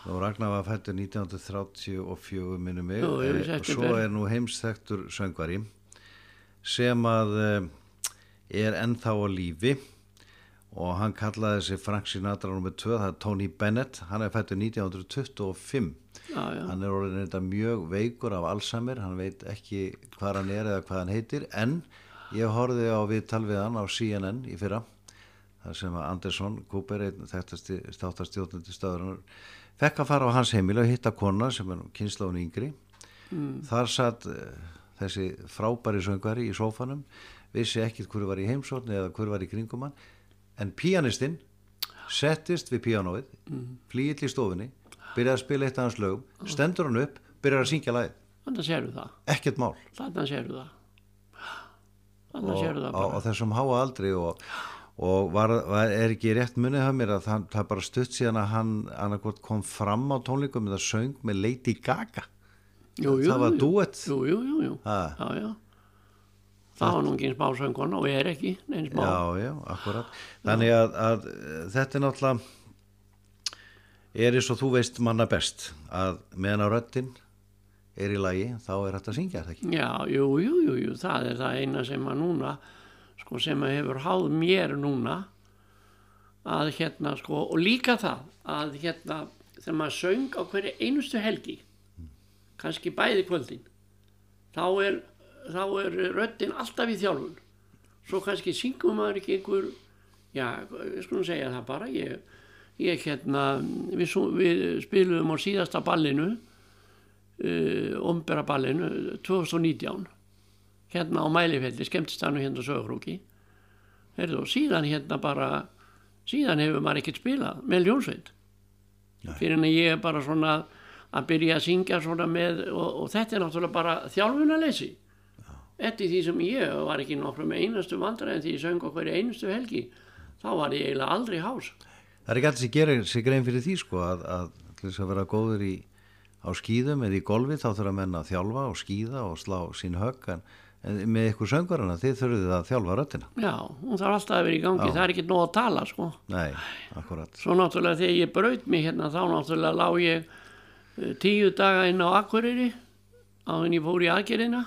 og Ragnar var fættur 1934 minnum mig, Jú, vissi og svo er nú heimsþektur söngvari sem að eh, er ennþá á lífi og hann kallaði sig Frank Sinatra nr. 2, það er Tony Bennett. Hann er fættur 1925 já, já, hann er orðin þetta mjög veikur af Alzheimer, hann veit ekki hvað hann er eða hvað hann heitir en ég horfði á viðtal við hann á CNN í fyrra þar sem að Andersson Cooper, einn þekktasti státtastjóðnandi stöður fekk að fara á hans heimil og hitta kona sem er kynsláðun yngri. Þar satt uh, þessi frábæri söngvari í sófanum vissi ekkit hverju var í heimsókn eða hverju var í kringum hann en píanistinn settist við píanóið flýill í stofunni byrjaði að spila eitt af hans lögum stendur hann upp, byrjar að syngja lagið. Þannig sérðu það? Ekkert mál. Þannig sérðu það. Þannig og, sérðu það á, á bara. þessum háa aldri og, og var, var, er ekki rétt munið haf mér að það, það bara stutt síðan að hann annarkot kom fram á tónleikum með það söng með Lady Gaga jú, jú, það var jú. duett Jú, jú, jú, jú. Ha. Já, já. Það var nú ekki smá söngkona og er ekki neins smá. Já, já, akkurat. Þannig að, að þetta er náttúrulega er eins og þú veist manna best að meðan að röddinn er í lagi þá er þetta að syngja það ekki. Já, jú, jú, jú, jú, það er það eina sem að núna, sko, sem hefur háð mér núna að hérna, sko, og líka það að hérna, þegar maður söng á hverju einustu helgi, kannski bæði kvöldin, þá er, þá er röddin alltaf í þjálfun. Svo kannski syngum maður ekki einhver, já, við skulum segja það bara, ég, ég hérna, við, við spilum á síðasta ballinu, uh, ombera ballinu 2019 hérna á Mælifelli, skemmtistannu hérna Sögurúki. Og síðan hérna bara síðan hefur maður ekkert spilað með ljónsveit. Fyrir en ég er bara svona að byrja að syngja svona með og, og þetta er náttúrulega bara þjálfunarleysi. Eftir því sem ég var ekki nokkru með einastu vandræðin en því ég söng okkur einastu helgi þá var ég eiginlega aldrei hás. Það er ekki allir sem gerir sig grein fyrir því sko að, að til þess að vera góður í á skýðum eða í golfi þá þurfa menn að þjálfa og skýða og slá sín högg en með ykkur söngvarana þið þurfið að þjálfa röddina. já, hún þarf alltaf að vera í gangi Já. það er ekki nóg að tala sko Nei. Svo náttúrulega þegar ég braut mig hérna þá náttúrulega lá ég eh, tíu daga inn á Akureyri á henni ég fór í aðgerðina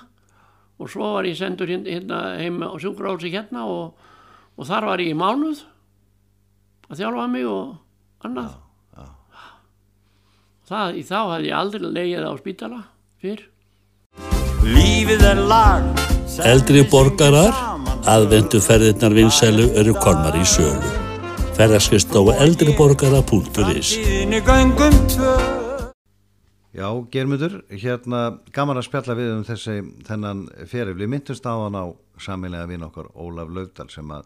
og svo var ég sendur hérna, heim á sjúkrahúsi hérna og, og þar var ég í mánuð að þjálfa mig og annað. já. Það, í þá hafði ég aldrei leiðið á spítala fyrr. Er Eldri borgarar, aðvendu ferðirnar vinsælu eru komnar í sölu. Ferðarskist á eldriborgara.is Já, Germundur, hérna gaman að spjalla við um þessi þennan feril. Við myndumst á hann á samilega vinn okkar Ólaf Laugdal sem að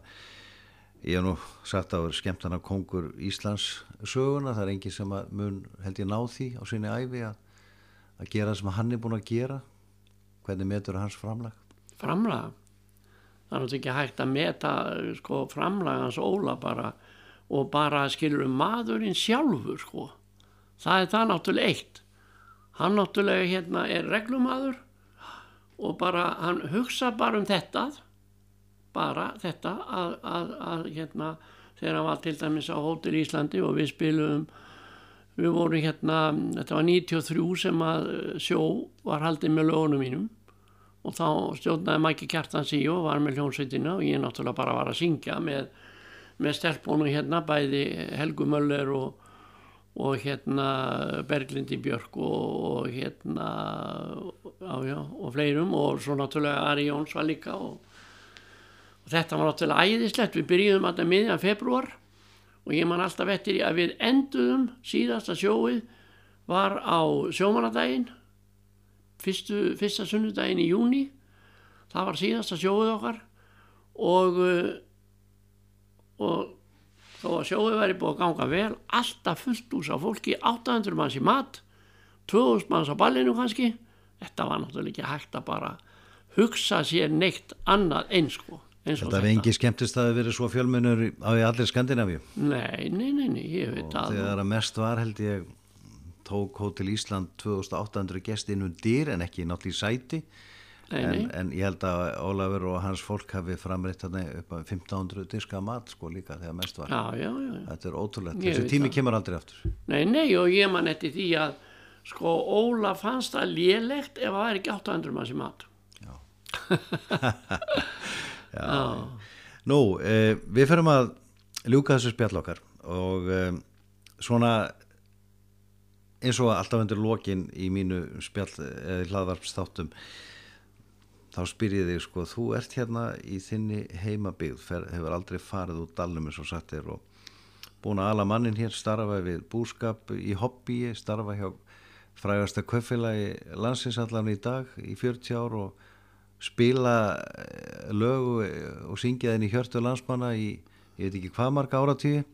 ég hef nú sagt að vera skemmtana kongur Íslands söguna. Það er engin sem að mun held ég ná því á sinni æfi að, að gera það sem hann er búin að gera. Hvernig metur hans framlag? framlaga það er náttúrulega ekki hægt að meta sko, framlaga hans Óla bara og bara skilur um maðurinn sjálfur sko. það er það náttúrulega eitt hann náttúrulega hérna er reglumadur og bara hann hugsa bara um þetta bara þetta að, að, að hérna þegar hann var til dæmis á Hótel Íslandi og við spilum við vorum hérna, þetta var 93 sem að eh, sjó var haldið með lögunum mínum og þá stjórnaði Mæki Kjartans í og var með hljónsveitina og ég náttúrulega bara var að syngja með, með stelpunum hérna bæði Helgu Möller og, og hérna Berglindi Björk og, og hérna já, já, og fleirum. Og svo náttúrulega Ari Jóns var líka og, og þetta var náttúrulega æðislegt. Við byrjuðum alltaf miðjan februar og ég man alltaf eftir að við enduðum síðasta sjóið var á sjómanadaginn fyrstu, fyrsta sunnudaginn í júni það var síðasta sjóið okkar. Og uh, og þó að sjóið væri búið að ganga vel alltaf fullt ús á fólki 800 manns í mat 2000 manns á ballinu kannski. Þetta var náttúrulega ekki hægt að bara hugsa sér neitt annað eins sko eins og Þetta hefði engi skemmtist að verið svo fjölmunur á í allir Skandinavíu. nei, nei, nei, nei, ég veit að Þegar að mest var held ég tók Hótel Ísland 2800 gesti inn um dyr en ekki náttúrulega sæti. Nei, en, nei, en ég held að Ólafur og hans fólk hafi framreitt þarna upp að 1500 diska mat sko líka þegar mest var. Já, já, já, já. Þetta er ótrúlegt, Ég þessi tími það. kemur aldrei aftur. Nei, nei, og ég man eftir því að sko Óla fannst það lélegt ef það væri ekki 800 manns í mat. Nú, eh, við ferum að ljúka þessu spjall okkar og eh, svona eins og alltaf undir lokin í mínu spjall eða hlaðvarpstáttum þá spyr ég þig sko, þú ert hérna í þinni heimabygð, fer, hefur aldrei farið út dalnum eins og sagt er og búin að ala mannin hér starfa við búskap í hobbyi, starfa hjá frægasta kaupfélagi landsins allan í dag í 40 ár og spila eh, lög og- syngja þinn í hjörtu landsmanna í, ég veit ekki hvað marga áratíði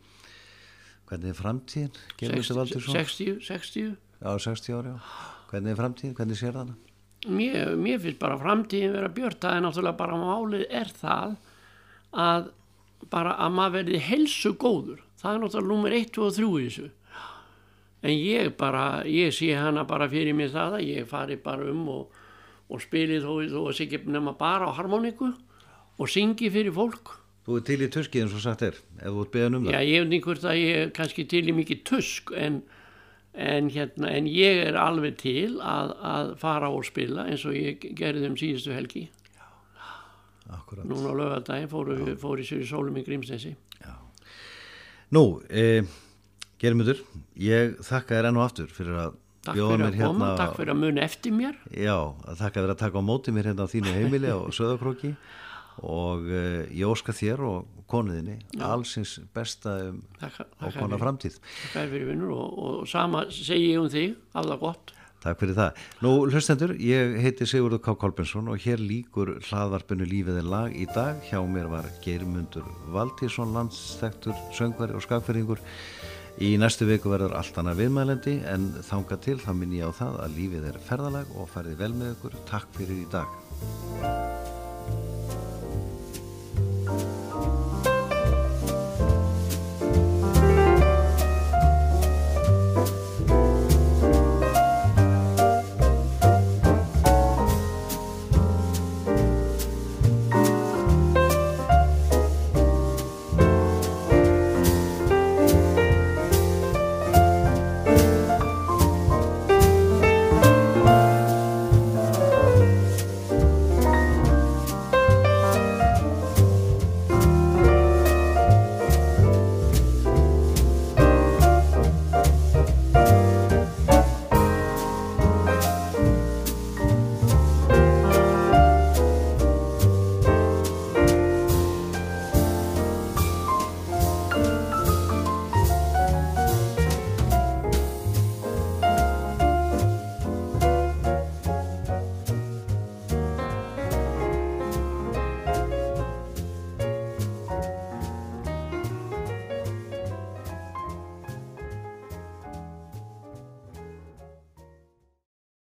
hvernig er framtíðin? Gerður þetta valdur svo? 60, 60. Já, 60 ári, já. Hvernig er framtíðin? Hvernig sér það hana? Mér, mér finnst bara framtíðin vera björt. Það er náttúrulega bara málið er það að bara að maður verði helsu góður það er náttúrulega nummer 1, 2 og 3 í þessu en ég bara ég sé hana bara fyrir mig það að ég fari bara um og, og spili þó, þó að sé ekki nema bara á harmoníku og syngi fyrir fólk Þú er til í tuskið eins og sagt er, ef þú ert beðan um það. Já, ég veit ekki hvort að ég er kannski til í mikið tusk en, en, hérna, en ég er alveg til að, að fara og spila eins og ég gerði um síðustu helgi. Akkurat. Núna á lögadagi fóru, fóru í sér í sólum í Grímsnesi. Nú, eh, Germundur, ég þakka þér enn og aftur fyrir að Takk bjóða fyrir mér að koma, hérna. takk fyrir að muni eftir mér. Já, að þakka þér að taka á móti mér hérna á þínu heimili á Söðakróki og uh, ég óska þér og konuðinni allsins besta um á takk kona fyrir, framtíð. takk fyrir vinnur og, og sama segi ég um þig, það gott. Takk fyrir það. Nú, hlustendur, ég heiti Sigurður K. Kolbensson og hér líkur hlaðvarpinu Lífið er lag í dag. Hjá mér var Geirmundur Valdísson, landstektur, söngvari og skakfyrringur. Í næstu viku verður allt annað viðmælendi en þanga til þá minn ég á það að lífið er ferðalag og ferði vel með ykkur. Takk fyrir í dag.